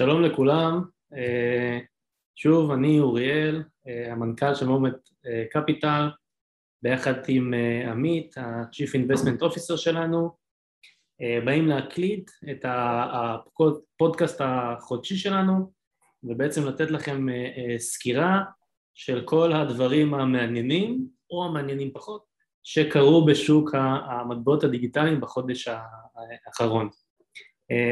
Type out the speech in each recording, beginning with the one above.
שלום לכולם, אה, שוב אני אוריאל, אה, המנכ"ל של מומנט קפיטל, ביחד עם אה, עמית, ה-Chief Investment Officer שלנו, באים להקליט את הפודקאסט החודשי שלנו ובעצם לתת לכם סקירה של כל הדברים המעניינים או המעניינים פחות שקרו בשוק המטבעות הדיגיטליים בחודש האחרון.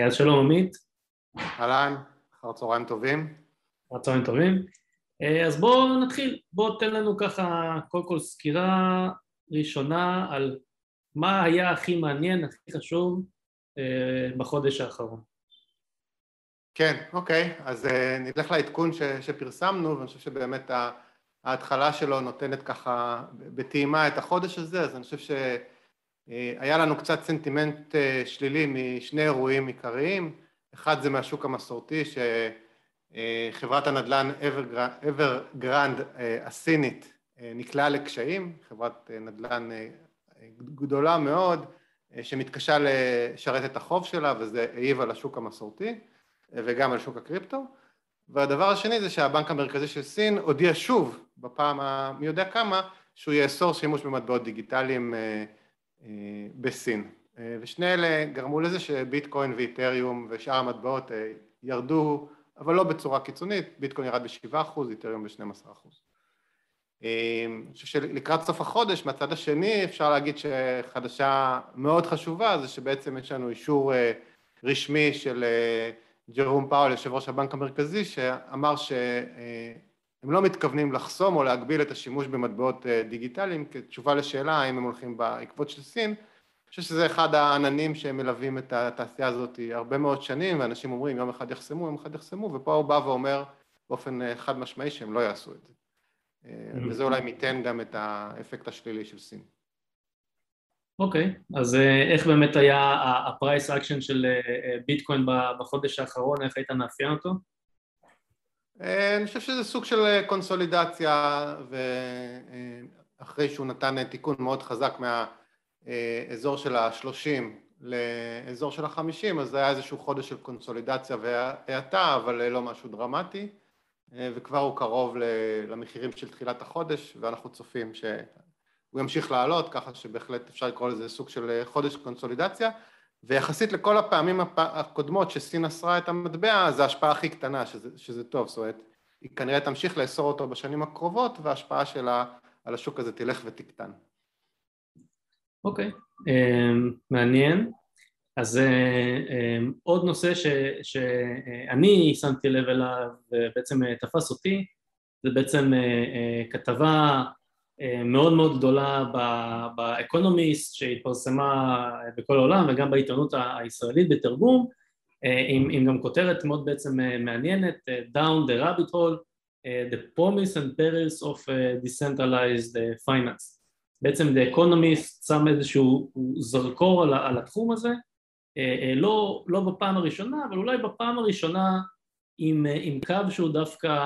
אז שלום עמית. אהלן, אחר צהריים טובים. אחר צהריים טובים. אה, אז בואו נתחיל, בואו תן לנו ככה קודם כל סקירה ראשונה על מה היה הכי מעניין, הכי חשוב אה, בחודש האחרון. כן, אוקיי, אז אה, נלך לעדכון ש, שפרסמנו, ואני חושב שבאמת ההתחלה שלו נותנת ככה בטעימה את החודש הזה, אז אני חושב שהיה לנו קצת סנטימנט שלילי משני אירועים עיקריים. אחד זה מהשוק המסורתי, שחברת הנדל"ן אברגרנד אה, הסינית אה, נקלעה לקשיים, חברת אה, נדל"ן גדולה מאוד, שמתקשה לשרת את החוב שלה, וזה העיב על השוק המסורתי וגם על שוק הקריפטו. והדבר השני זה שהבנק המרכזי של סין הודיע שוב, בפעם המי יודע כמה, שהוא יאסור שימוש במטבעות דיגיטליים בסין. אה, ושני אלה גרמו לזה שביטקוין ואיתריום ושאר המטבעות אה, ירדו, אבל לא בצורה קיצונית, ביטקוין ירד ב-7%, איתריום ב-12%. אה, אני חושב שלקראת סוף החודש, מהצד השני, אפשר להגיד שחדשה מאוד חשובה זה שבעצם יש לנו אישור רשמי של ג'רום פאול, יושב ראש הבנק המרכזי, שאמר שהם לא מתכוונים לחסום או להגביל את השימוש במטבעות דיגיטליים כתשובה לשאלה האם הם הולכים בעקבות של סין, חושב שזה אחד העננים שמלווים את התעשייה הזאת הרבה מאוד שנים, ואנשים אומרים יום אחד יחסמו, יום אחד יחסמו, ופה הוא בא ואומר באופן אה, חד משמעי שהם לא יעשו את זה. אה. וזה אולי ייתן גם את האפקט השלילי של סין. אוקיי, okay, אז אה, איך באמת היה הפרייס אקשן של ביטקוין בחודש האחרון, איך היית מאפיין אותו? אני חושב שזה סוג של קונסולידציה, ואחרי שהוא נתן תיקון מאוד חזק מה... אזור של השלושים לאזור של החמישים, אז זה היה איזשהו חודש של קונסולידציה והאטה, אבל לא משהו דרמטי, וכבר הוא קרוב למחירים של תחילת החודש, ואנחנו צופים שהוא ימשיך לעלות, ככה שבהחלט אפשר לקרוא לזה סוג של חודש קונסולידציה, ויחסית לכל הפעמים הקודמות שסין אסרה את המטבע, זו ההשפעה הכי קטנה, שזה, שזה טוב, זאת אומרת, היא כנראה תמשיך לאסור אותו בשנים הקרובות, וההשפעה שלה על השוק הזה תלך ותקטן. אוקיי, um, מעניין. אז uh, um, עוד נושא שאני שמתי לב אליו ובעצם uh, תפס אותי, זה בעצם uh, כתבה מאוד מאוד גדולה באקונומיסט שהתפרסמה בכל העולם וגם בעיתונות הישראלית בתרגום, עם, עם גם כותרת מאוד בעצם מעניינת, Down the Rabbit Hole, The Promise and Perils of Decentralized Finance. בעצם The Economist שם איזשהו זרקור על, על התחום הזה, אה, אה, לא, לא בפעם הראשונה, אבל אולי בפעם הראשונה עם, אה, עם קו שהוא דווקא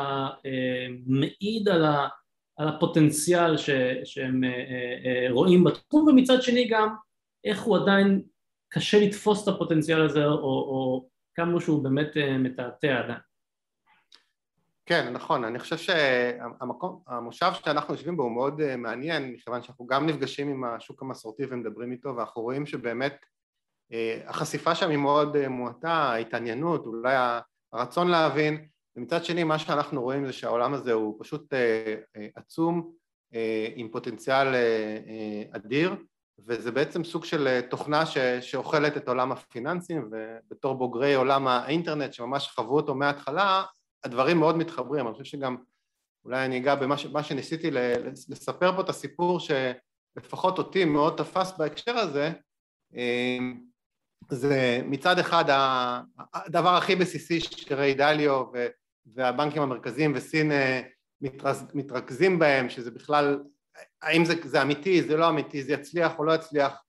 מעיד על, ה, על הפוטנציאל ש, שהם רואים בתחום, ומצד שני גם איך הוא עדיין קשה לתפוס את הפוטנציאל הזה, או, או כמה שהוא באמת מתעתע עדיין. כן, נכון, אני חושב שהמושב שאנחנו יושבים בו הוא מאוד אה, מעניין, מכיוון שאנחנו גם נפגשים עם השוק המסורתי ומדברים איתו, ואנחנו רואים שבאמת אה, החשיפה שם היא מאוד אה, מועטה, ההתעניינות, אולי הרצון להבין, ומצד שני מה שאנחנו רואים זה שהעולם הזה הוא פשוט עצום, עם פוטנציאל אדיר, וזה בעצם סוג של תוכנה ש, שאוכלת את עולם הפיננסים, ובתור בוגרי עולם האינטרנט שממש חוו אותו מההתחלה, הדברים מאוד מתחברים, אני חושב שגם אולי אני אגע במה ש, שניסיתי לספר פה את הסיפור שלפחות אותי מאוד תפס בהקשר הזה, אמ, זה מצד אחד הדבר הכי בסיסי שריי דליו והבנקים המרכזיים וסין אה, מתרכזים בהם, שזה בכלל, האם זה, זה אמיתי, זה לא אמיתי, זה יצליח או לא יצליח,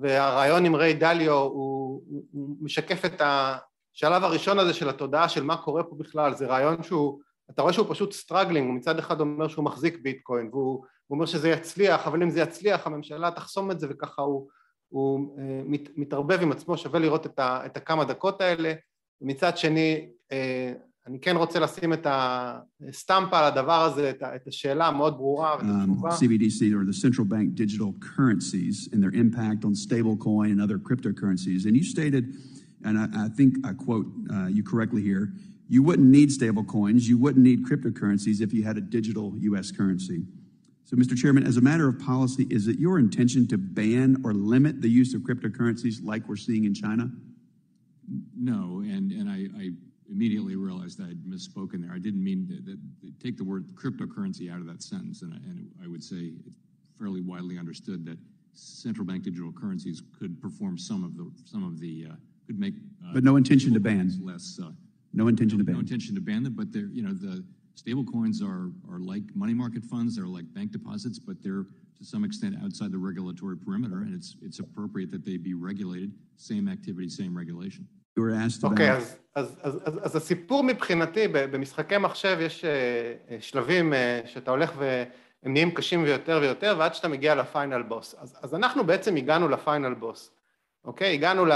והרעיון עם ריי דליו הוא, הוא משקף את, ה, השלב הראשון הזה של התודעה של מה קורה פה בכלל, זה רעיון שהוא, אתה רואה שהוא פשוט struggling, הוא מצד אחד אומר שהוא מחזיק ביטקוין והוא אומר שזה יצליח, אבל אם זה יצליח הממשלה תחסום את זה וככה הוא, הוא uh, מת, מתערבב עם עצמו, שווה לראות את, ה, את הכמה דקות האלה, מצד שני, אני כן רוצה לשים את הסטמפה על הדבר הזה, את השאלה המאוד ברורה ואת התשובה. CBDC or the central bank digital currencies and their impact on stablecoin and other cryptocurrencies. And you stated, and I, I think I quote uh, you correctly here, you wouldn't need stablecoins, you wouldn't need cryptocurrencies if you had a digital US currency. So, Mr. Chairman, as a matter of policy, is it your intention to ban or limit the use of cryptocurrencies like we're seeing in China? No, and, and I, I immediately realized I'd misspoken there. I didn't mean to, that, take the word cryptocurrency out of that sentence, and I, and I would say it's fairly widely understood that central bank digital currencies could perform some of the some of the uh, could make. Uh, but no intention to ban. Less. Uh, no intention no, to ban. No intention to ban them, but they're you know the stable coins are are like money market funds. They're like bank deposits, but they're to some extent outside the regulatory perimeter, and it's it's appropriate that they be regulated. Same activity, same regulation. אוקיי, אז, אז, אז, אז, אז הסיפור מבחינתי, במשחקי מחשב יש שלבים שאתה הולך והם נהיים קשים ויותר ויותר, ועד שאתה מגיע לפיינל בוס. אז, אז אנחנו בעצם הגענו לפיינל בוס, אוקיי? הגענו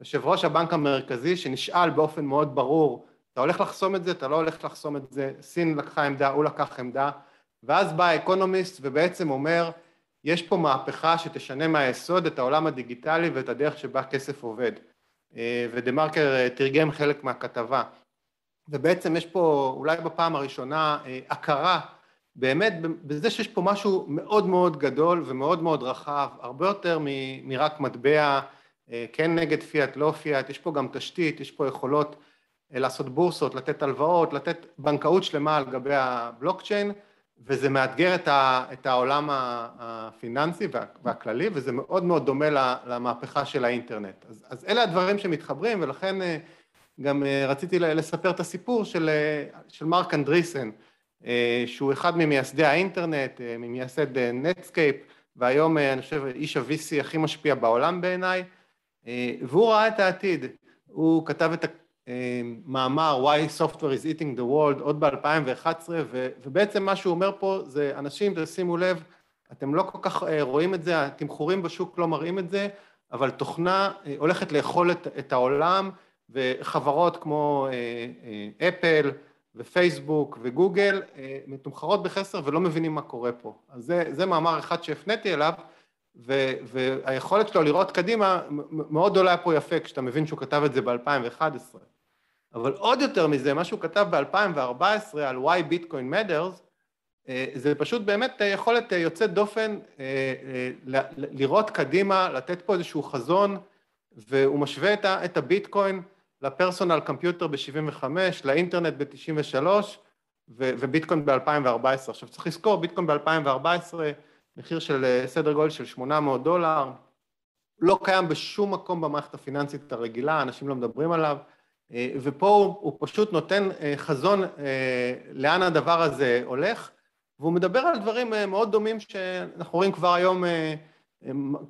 ליושב ראש הבנק המרכזי שנשאל באופן מאוד ברור, אתה הולך לחסום את זה, אתה לא הולך לחסום את זה, סין לקחה עמדה, הוא לקח עמדה, ואז בא האקונומיסט ובעצם אומר, יש פה מהפכה שתשנה מהיסוד את העולם הדיגיטלי ואת הדרך שבה כסף עובד. ודה מרקר תרגם חלק מהכתבה. ובעצם יש פה אולי בפעם הראשונה הכרה באמת בזה שיש פה משהו מאוד מאוד גדול ומאוד מאוד רחב, הרבה יותר מרק מטבע, כן נגד פיאט, לא פיאט, יש פה גם תשתית, יש פה יכולות לעשות בורסות, לתת הלוואות, לתת בנקאות שלמה על גבי הבלוקצ'יין, וזה מאתגר את העולם הפיננסי והכללי, וזה מאוד מאוד דומה למהפכה של האינטרנט. אז, אז אלה הדברים שמתחברים, ולכן גם רציתי לספר את הסיפור של, של מרק אנדריסן, שהוא אחד ממייסדי האינטרנט, ממייסד נטסקייפ, והיום אני חושב איש ה-VC הכי משפיע בעולם בעיניי, והוא ראה את העתיד. הוא כתב את מאמר Why Software is Eating the World עוד ב-2011 ובעצם מה שהוא אומר פה זה אנשים תשימו לב אתם לא כל כך רואים את זה, התמחורים בשוק לא מראים את זה אבל תוכנה הולכת לאכול את, את העולם וחברות כמו אפל ופייסבוק וגוגל מתומחרות בחסר ולא מבינים מה קורה פה אז זה, זה מאמר אחד שהפניתי אליו והיכולת שלו לראות קדימה מאוד עולה פה יפה כשאתה מבין שהוא כתב את זה ב-2011 אבל עוד יותר מזה, מה שהוא כתב ב-2014 על why Bitcoin matters, זה פשוט באמת יכולת יוצאת דופן לראות קדימה, לתת פה איזשהו חזון, והוא משווה את הביטקוין לפרסונל קמפיוטר ב-75, לאינטרנט ב-93 וביטקוין ב-2014. עכשיו צריך לזכור, ביטקוין ב-2014, מחיר של סדר גודל של 800 דולר, לא קיים בשום מקום במערכת הפיננסית הרגילה, אנשים לא מדברים עליו, ופה הוא פשוט נותן חזון לאן הדבר הזה הולך, והוא מדבר על דברים מאוד דומים שאנחנו רואים כבר היום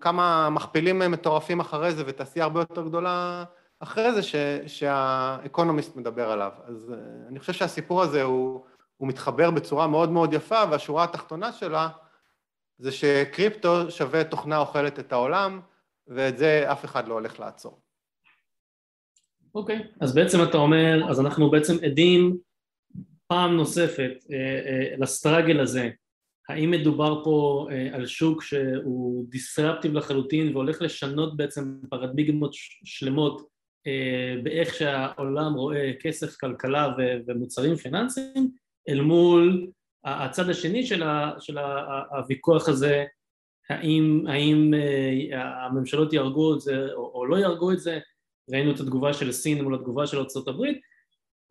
כמה מכפילים מטורפים אחרי זה ותעשייה הרבה יותר גדולה אחרי זה שהאקונומיסט מדבר עליו. אז אני חושב שהסיפור הזה הוא, הוא מתחבר בצורה מאוד מאוד יפה, והשורה התחתונה שלה זה שקריפטו שווה תוכנה אוכלת את העולם, ואת זה אף אחד לא הולך לעצור. אוקיי, okay. אז בעצם אתה אומר, אז אנחנו בעצם עדים פעם נוספת אה, אה, לסטראגל הזה, האם מדובר פה אה, על שוק שהוא דיסרפטיב לחלוטין והולך לשנות בעצם פרדמיגמות שלמות אה, באיך שהעולם רואה כסף, כלכלה ו- ומוצרים פיננסיים, אל מול הצד השני של, ה- של ה- הוויכוח הזה, האם, האם אה, הממשלות יהרגו את זה או, או לא יהרגו את זה, ראינו את התגובה של סין מול התגובה של ארה"ב,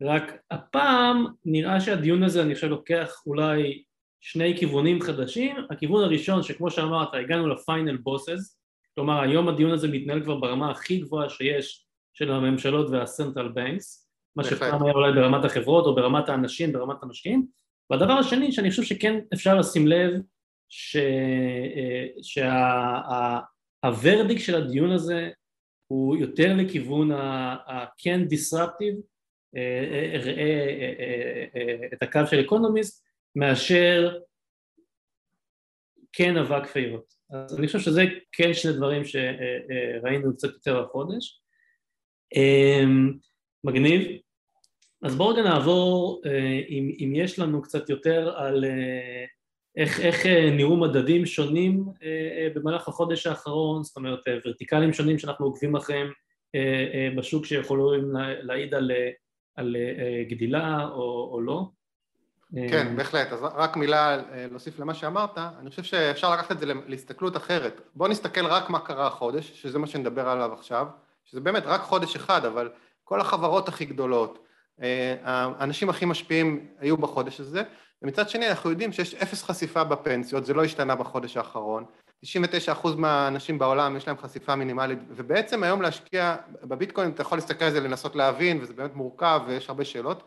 רק הפעם נראה שהדיון הזה אני חושב לוקח אולי שני כיוונים חדשים, הכיוון הראשון שכמו שאמרת הגענו לפיינל בוסס, כלומר היום הדיון הזה מתנהל כבר ברמה הכי גבוהה שיש של הממשלות והסנטרל בנקס, מה שפעם היה אולי ברמת החברות או ברמת האנשים, ברמת המשקיעים, והדבר השני שאני חושב שכן אפשר לשים לב שהוורדיק של הדיון הזה הוא יותר לכיוון ה-can disruptive, ראה את הקו של אקונומיסט, מאשר כן אבק פיירות. אז אני חושב שזה כן שני דברים שראינו קצת יותר החודש. מגניב. אז בואו רגע נעבור, אם, אם יש לנו קצת יותר על איך, איך נראו מדדים שונים במהלך החודש האחרון, זאת אומרת ורטיקלים שונים שאנחנו עוקבים אחריהם בשוק שיכולים להעיד על, על גדילה או, או לא. כן, אה, בהחלט. אז רק מילה אה, להוסיף למה שאמרת, אני חושב שאפשר לקחת את זה להסתכלות אחרת. בואו נסתכל רק מה קרה החודש, שזה מה שנדבר עליו עכשיו, שזה באמת רק חודש אחד, אבל כל החברות הכי גדולות, אה, האנשים הכי משפיעים היו בחודש הזה, ומצד שני אנחנו יודעים שיש אפס חשיפה בפנסיות, זה לא השתנה בחודש האחרון, 99% מהאנשים בעולם יש להם חשיפה מינימלית, ובעצם היום להשקיע בביטקוין, אתה יכול להסתכל על זה, לנסות להבין, וזה באמת מורכב ויש הרבה שאלות,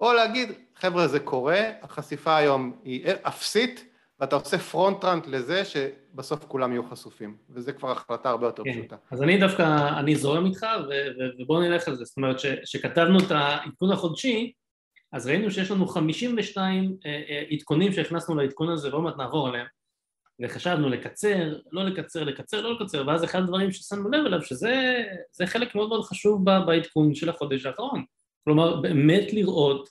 או להגיד, חבר'ה זה קורה, החשיפה היום היא אפסית, ואתה עושה front-run לזה שבסוף כולם יהיו חשופים, וזה כבר החלטה הרבה יותר כן. פשוטה. אז אני דווקא, אני זורם איתך, ובואו נלך על זה, זאת אומרת שכתבנו את העדכון החודשי, אז ראינו שיש לנו 52 אה, אה, עדכונים שהכנסנו לעדכון הזה, ועוד מעט נעבור עליהם, וחשבנו לקצר, לא לקצר, לקצר, לא לקצר, ואז אחד הדברים ששמנו לב אליו, שזה חלק מאוד מאוד חשוב בעדכון של החודש האחרון. כלומר באמת לראות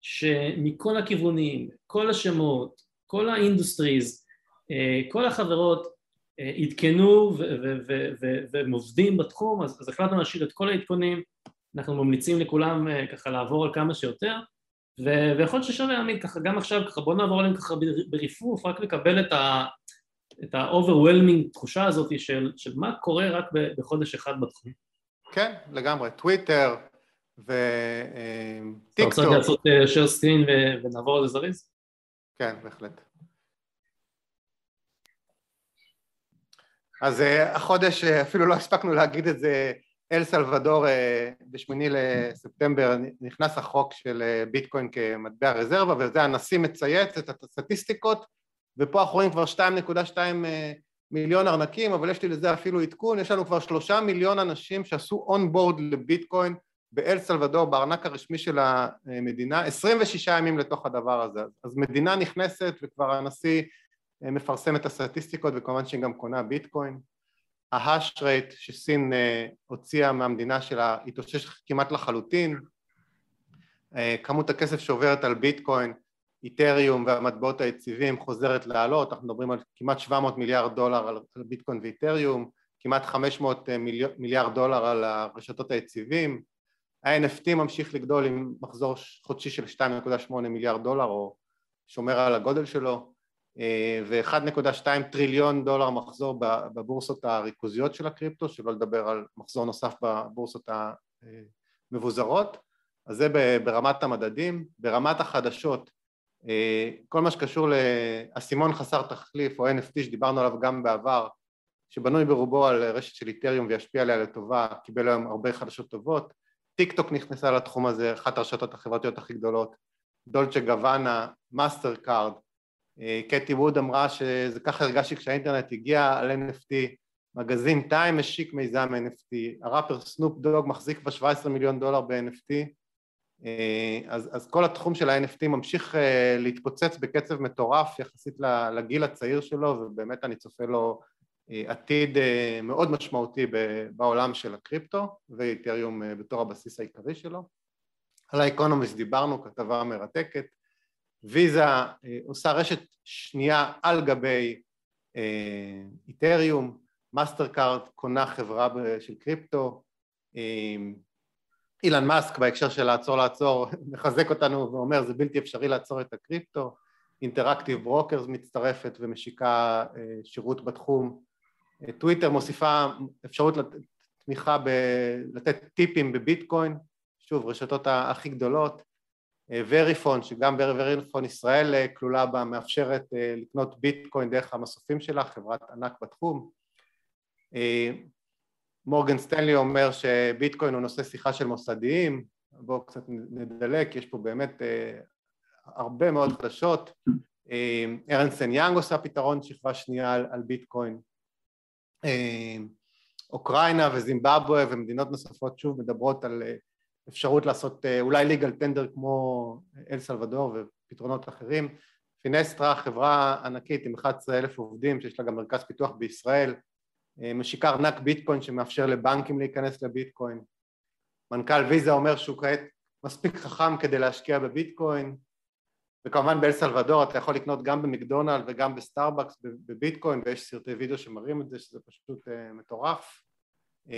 שמכל הכיוונים, כל השמות, כל האינדוסטריז, אה, כל החברות אה, עדכנו והם עובדים בתחום, אז, אז החלטנו להשאיר את כל העדכונים, אנחנו ממליצים לכולם אה, ככה לעבור על כמה שיותר, ויכול להיות ששווה להאמין ככה גם עכשיו, ככה בואו נעבור עליהם ככה ברפרוף, רק לקבל את ה... את ה-overwhelming תחושה הזאת של, של מה קורה רק בחודש אחד בתחום. כן, לגמרי. טוויטר, וטיקטוק. אתה רוצה לעשות share screen ונעבור לזה זריז? כן, בהחלט. אז אה, החודש, אה, אפילו לא הספקנו להגיד את זה, אל סלבדור אה, בשמיני לספטמבר נכנס החוק של ביטקוין כמטבע רזרבה וזה הנשיא מצייץ את הסטטיסטיקות ופה אנחנו רואים כבר 2.2 מיליון ארנקים אבל יש לי לזה אפילו עדכון, יש לנו כבר שלושה מיליון אנשים שעשו אונבורד לביטקוין באל סלבדור, בארנק הרשמי של המדינה, 26 ימים לתוך הדבר הזה. אז מדינה נכנסת וכבר הנשיא אה, מפרסם את הסטטיסטיקות וכמובן שהיא גם קונה ביטקוין. ההאש רייט שסין אה, הוציאה מהמדינה שלה התאושש כמעט לחלוטין. אה, כמות הכסף שעוברת על ביטקוין, איתריום והמטבעות היציבים חוזרת לעלות, אנחנו מדברים על כמעט 700 מיליארד דולר על ביטקוין ואיתריום, כמעט 500 מיליארד דולר על הרשתות היציבים, ה-NFT ממשיך לגדול עם מחזור חודשי של 2.8 מיליארד דולר או שומר על הגודל שלו אה, ו-1.2 טריליון דולר מחזור בבורסות הריכוזיות של הקריפטו, שלא לדבר על מחזור נוסף בבורסות המבוזרות, אז זה ברמת המדדים. ברמת החדשות, אה, כל מה שקשור לאסימון חסר תחליף או NFT שדיברנו עליו גם בעבר, שבנוי ברובו על רשת של איתריום וישפיע עליה לטובה, קיבל היום הרבה חדשות טובות טיק טוק נכנסה לתחום הזה, אחת הרשתות החברתיות הכי גדולות, דולצ'ה גבאנה, מאסטר קארד, אה, קאתי ווד אמרה שזה ככה הרגשתי כשהאינטרנט הגיע על NFT, מגזין טיים השיק מיזם NFT, הראפר סנופ דוג מחזיק כבר 17 מיליון דולר ב-NFT, אה, אז, אז כל התחום של ה-NFT ממשיך אה, להתפוצץ בקצב מטורף יחסית לגיל הצעיר שלו ובאמת אני צופה לו עתיד אה, מאוד משמעותי בעולם של הקריפטו ואיתריום אה, בתור הבסיס העיקרי שלו. על האקונומיסט דיברנו, כתבה מרתקת. ויזה אה, עושה רשת שנייה על גבי איתריום, מאסטר קארד קונה חברה של קריפטו, אילון מאסק בהקשר של לעצור לעצור מחזק אותנו ואומר זה בלתי אפשרי לעצור את הקריפטו, אינטראקטיב ברוקרס מצטרפת ומשיקה שירות בתחום טוויטר מוסיפה אפשרות תמיכה ב... לתת טיפים בביטקוין, שוב רשתות הכי גדולות, וריפון שגם וריפון ישראל אה, כלולה בה מאפשרת אה, לקנות ביטקוין דרך המסופים שלה, חברת ענק בתחום. אה, מורגן סטנלי אומר שביטקוין הוא נושא שיחה של מוסדיים, בואו קצת נדלק, יש פה באמת הרבה מאוד חדשות. ארנסן יאנג עושה פתרון שכבה שנייה על, על ביטקוין. אה, אוקראינה וזימבבואה ומדינות נוספות שוב מדברות על אה, אפשרות לעשות אה, אולי ליגל טנדר כמו אל סלבדור ופתרונות אחרים. פינסטרה, חברה ענקית עם 11 אלף עובדים שיש לה גם מרכז פיתוח בישראל, משיקה ארנק ביטקוין שמאפשר לבנקים להיכנס לביטקוין. מנכ"ל ויזה אומר שהוא כעת מספיק חכם כדי להשקיע בביטקוין, וכמובן באל סלבדור אתה יכול לקנות גם במקדונלד וגם בסטארבקס בביטקוין ויש סרטי וידאו שמראים את זה שזה פשוט uh, מטורף. um,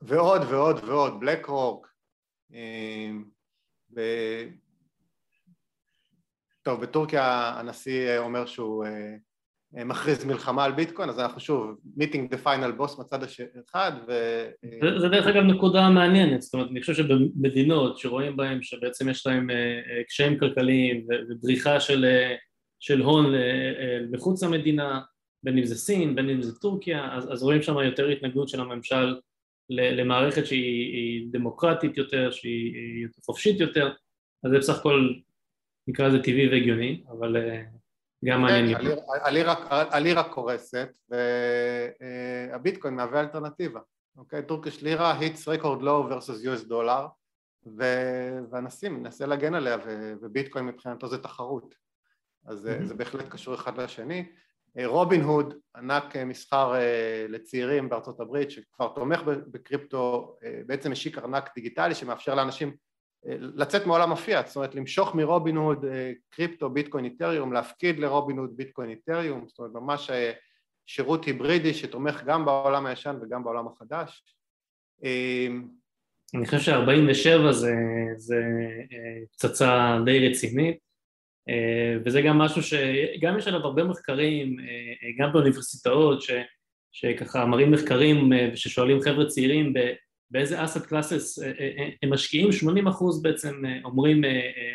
ועוד ועוד ועוד, בלק רוק um, ב... טוב, בטורקיה הנשיא אומר שהוא uh, מכריז מלחמה על ביטקוין, אז אנחנו שוב, meeting the final boss מצד אחד ו... זה, זה דרך אגב נקודה מעניינת, זאת אומרת, אני חושב שבמדינות שרואים בהן שבעצם יש להם קשיים כלכליים ובריחה של, של הון מחוץ למדינה, בין אם זה סין, בין אם זה טורקיה, אז, אז רואים שם יותר התנגדות של הממשל למערכת שהיא דמוקרטית יותר, שהיא חופשית יותר, אז זה בסך הכל נקרא לזה טבעי והגיוני, אבל גם מעניין. הלירה קורסת והביטקוין מהווה אלטרנטיבה, אוקיי? טורקיש לירה היטס רקורד לואו versus US דולר והנשיא מנסה להגן עליה וביטקוין מבחינתו זה תחרות אז זה בהחלט קשור אחד לשני. רובין הוד, ענק מסחר לצעירים בארצות הברית שכבר תומך בקריפטו, בעצם השיק ארנק דיגיטלי שמאפשר לאנשים לצאת מעולם הפיאט, זאת אומרת למשוך מרובין הוד קריפטו, ביטקוין, איתריום, להפקיד לרובין הוד ביטקוין, איתריום, זאת אומרת ממש שירות היברידי שתומך גם בעולם הישן וגם בעולם החדש. אני חושב ש-47 זה, זה פצצה די רצינית וזה גם משהו שגם יש עליו הרבה מחקרים, גם באוניברסיטאות ש, שככה מראים מחקרים ששואלים חבר'ה צעירים באיזה אסט קלאסס הם משקיעים, 80 אחוז בעצם אומרים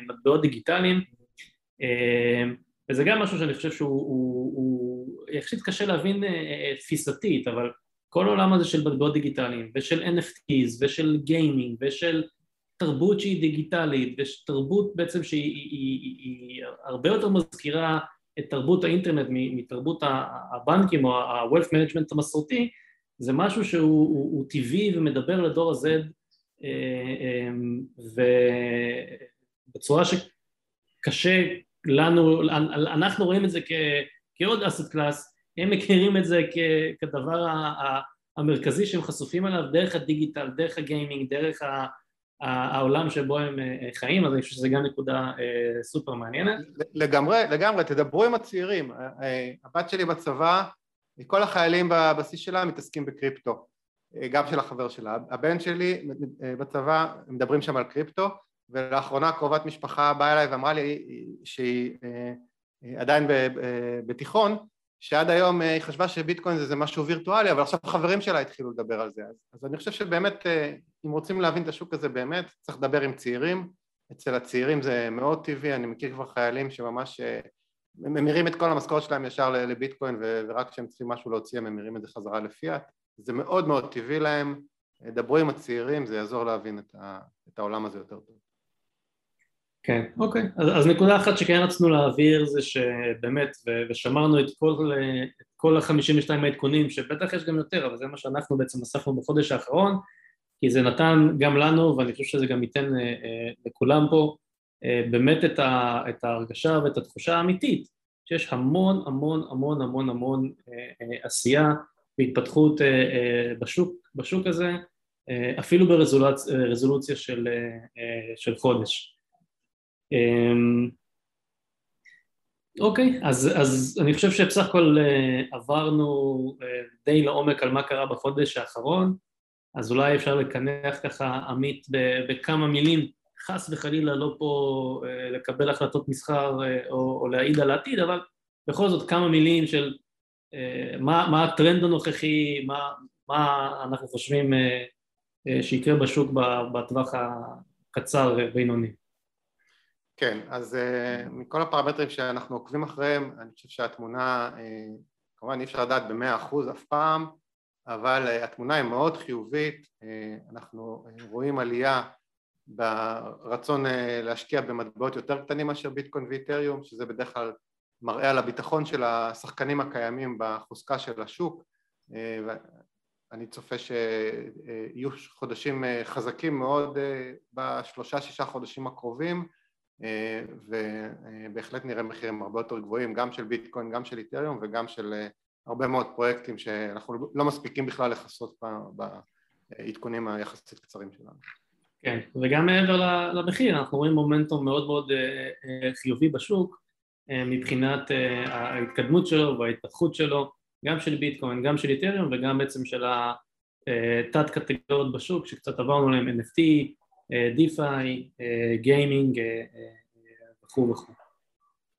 מטבעות דיגיטליים. וזה גם משהו שאני חושב שהוא יחסית קשה להבין תפיסתית, אבל כל העולם הזה של מטבעות דיגיטליים ושל NFTs ושל גיימינג ושל תרבות שהיא דיגיטלית ותרבות בעצם שהיא הרבה יותר מזכירה את תרבות האינטרנט מתרבות הבנקים או ה-Wealth Management המסורתי זה משהו שהוא הוא, הוא טבעי ומדבר לדור ה-Z ובצורה שקשה לנו, אנחנו רואים את זה כ, כעוד אסט קלאס, הם מכירים את זה כ, כדבר המרכזי שהם חשופים עליו דרך הדיגיטל, דרך הגיימינג, דרך ה, העולם שבו הם חיים, אז אני חושב שזו גם נקודה סופר מעניינת. לגמרי, לגמרי, תדברו עם הצעירים, הבת שלי בצבא כל החיילים בבסיס שלה מתעסקים בקריפטו, גם של החבר שלה. הבן שלי בצבא מדברים שם על קריפטו, ולאחרונה קרובת משפחה באה אליי ואמרה לי שהיא עדיין בתיכון, שעד היום היא חשבה שביטקוין זה משהו וירטואלי, אבל עכשיו חברים שלה התחילו לדבר על זה. אז, אז אני חושב שבאמת, אם רוצים להבין את השוק הזה באמת, צריך לדבר עם צעירים. אצל הצעירים זה מאוד טבעי, אני מכיר כבר חיילים שממש ממירים את כל המשכורת שלהם ישר לביטקוין ורק כשהם צריכים משהו להוציא הם ממירים את זה חזרה לפיאט זה מאוד מאוד טבעי להם, דברו עם הצעירים, זה יעזור להבין את, ה, את העולם הזה יותר טוב. כן, אוקיי. אז, אז נקודה אחת שכן רצינו להעביר זה שבאמת, ושמרנו את כל, את כל ה-52 העדכונים, שבטח יש גם יותר, אבל זה מה שאנחנו בעצם אספנו בחודש האחרון, כי זה נתן גם לנו, ואני חושב שזה גם ייתן אה, לכולם פה, באמת את, ה, את ההרגשה ואת התחושה האמיתית שיש המון המון המון המון המון עשייה והתפתחות בשוק, בשוק הזה אפילו ברזולוציה של, של חודש. אוקיי, אז, אז אני חושב שבסך הכל עברנו די לעומק על מה קרה בחודש האחרון, אז אולי אפשר לקנח ככה עמית בכמה מילים חס וחלילה לא פה אה, לקבל החלטות מסחר אה, או, או להעיד על העתיד, אבל בכל זאת כמה מילים של אה, מה, מה הטרנד הנוכחי, מה, מה אנחנו חושבים שיקרה בשוק בטווח הקצר בינוני. כן, אז מכל הפרמטרים שאנחנו עוקבים אחריהם, אני חושב שהתמונה, כמובן אי אפשר לדעת במאה אחוז אף פעם, אבל התמונה היא מאוד חיובית, אנחנו רואים עלייה ברצון אה, להשקיע במטבעות יותר קטנים מאשר ביטקוין ואיתריום, שזה בדרך כלל מראה על הביטחון של השחקנים הקיימים בחוזקה של השוק. אה, אני צופה שיהיו חודשים אה, חזקים מאוד בשלושה שישה חודשים הקרובים ובהחלט נראה מחירים הרבה יותר גבוהים גם של ביטקוין, גם של איתריום וגם של הרבה מאוד פרויקטים שאנחנו לא מספיקים בכלל לכסות העדכונים היחסית קצרים שלנו. כן, וגם מעבר למחיר, אנחנו רואים מומנטום מאוד מאוד חיובי בשוק מבחינת ההתקדמות שלו וההתפתחות שלו, גם של ביטקוין, גם של איתריום וגם בעצם של התת קטגוריות בשוק שקצת עברנו להם NFT, דיפיי, גיימינג וכו' וכו'.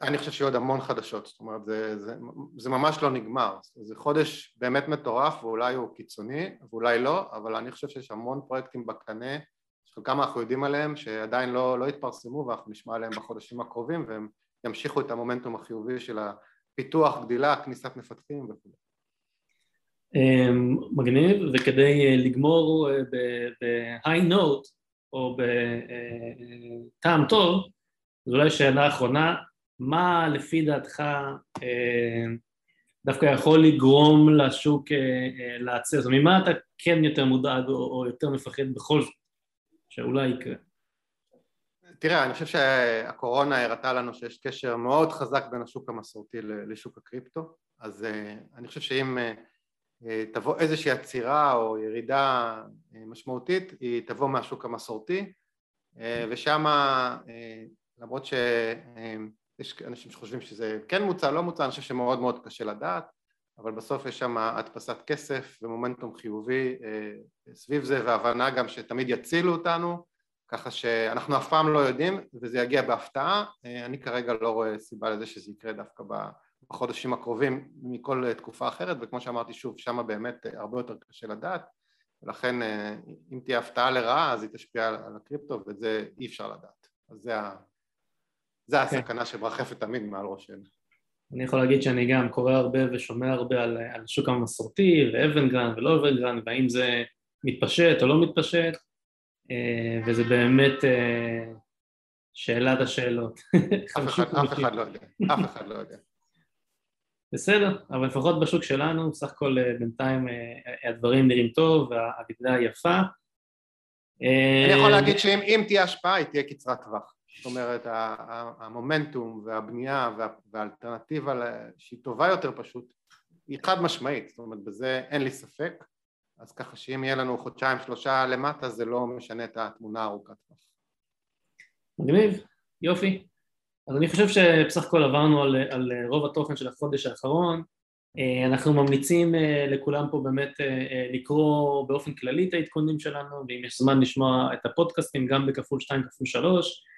אני חושב שיהיו עוד המון חדשות, זאת אומרת זה, זה, זה ממש לא נגמר, זה חודש באמת מטורף ואולי הוא קיצוני ואולי לא, אבל אני חושב שיש המון פרויקטים בקנה שחלקם אנחנו יודעים עליהם שעדיין לא, לא התפרסמו ואנחנו נשמע עליהם בחודשים הקרובים והם ימשיכו את המומנטום החיובי של הפיתוח, גדילה, כניסת מפתחים וכו'. אמ, מגניב, וכדי לגמור ב-high note או בטעם טוב, זו אולי שאלה אחרונה, מה לפי דעתך אה, דווקא יכול לגרום לשוק אה, אה, לעצר? זאת אומרת, ממה אתה כן יותר מודאג או יותר מפחד בכל זאת שאולי יקרה? תראה, אני חושב שהקורונה הראתה לנו שיש קשר מאוד חזק בין השוק המסורתי לשוק הקריפטו, אז אני חושב שאם תבוא איזושהי עצירה או ירידה משמעותית, היא תבוא מהשוק המסורתי, ושם למרות ש... יש אנשים שחושבים שזה כן מוצע, לא מוצע, אני חושב שמאוד מאוד קשה לדעת, אבל בסוף יש שם הדפסת כסף ומומנטום חיובי אה, סביב זה, והבנה גם שתמיד יצילו אותנו, ככה שאנחנו אף פעם לא יודעים וזה יגיע בהפתעה, אה, אני כרגע לא רואה סיבה לזה שזה יקרה דווקא בחודשים הקרובים מכל תקופה אחרת, וכמו שאמרתי שוב, שם באמת הרבה יותר קשה לדעת, ולכן אה, אם תהיה הפתעה לרעה אז היא תשפיע על הקריפטו ואת זה אי אפשר לדעת, אז זה ה... זה כן. הסכנה שמרחפת תמיד מעל ראשנו. אני יכול להגיד שאני גם קורא הרבה ושומע הרבה על, על השוק המסורתי ואוורגרנד ולא אוורגרנד והאם זה מתפשט או לא מתפשט אה, וזה באמת אה, שאלת השאלות. אף אחד, אף אחד לא יודע, אף אחד לא יודע. בסדר, אבל לפחות בשוק שלנו, סך הכל אה, בינתיים הדברים נראים טוב והגדילה יפה. אני יכול להגיד שאם תהיה השפעה היא תהיה קצרת טווח. זאת אומרת המומנטום והבנייה והאלטרנטיבה שהיא טובה יותר פשוט היא חד משמעית, זאת אומרת בזה אין לי ספק. אז ככה שאם יהיה לנו חודשיים שלושה למטה זה לא משנה את התמונה הארוכת טווח. מגניב, יופי. אז אני חושב שבסך הכל עברנו על, על רוב התוכן של החודש האחרון. אה, אנחנו ממליצים אה, לכולם פה באמת אה, לקרוא באופן כללי את העדכונים שלנו ואם יש זמן לשמוע את הפודקאסטים גם בכפול שתיים כפול שלוש. אה,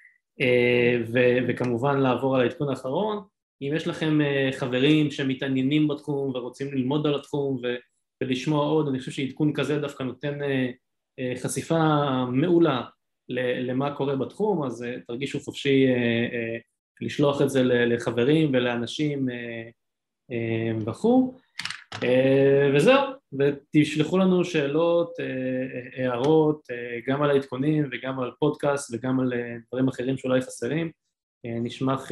ו- וכמובן לעבור על העדכון האחרון. אם יש לכם אה, חברים שמתעניינים בתחום ורוצים ללמוד על התחום ו- ולשמוע עוד, אני חושב שעדכון כזה דווקא נותן אה, חשיפה מעולה למה קורה בתחום, אז תרגישו חופשי לשלוח את זה לחברים ולאנשים וכו'. אה, וזהו, ותשלחו לנו שאלות, אה, אה, הערות, גם על העדכונים וגם על פודקאסט וגם על דברים אחרים שאולי חסרים. נשמח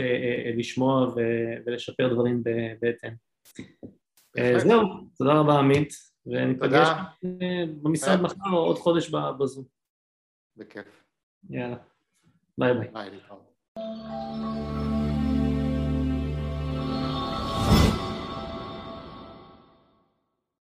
לשמוע ולשפר דברים בהתאם. זהו, תודה רבה עמית, וניפגש במשרד מחר או עוד חודש בזום. בכיף. יאללה, ביי ביי. ביי,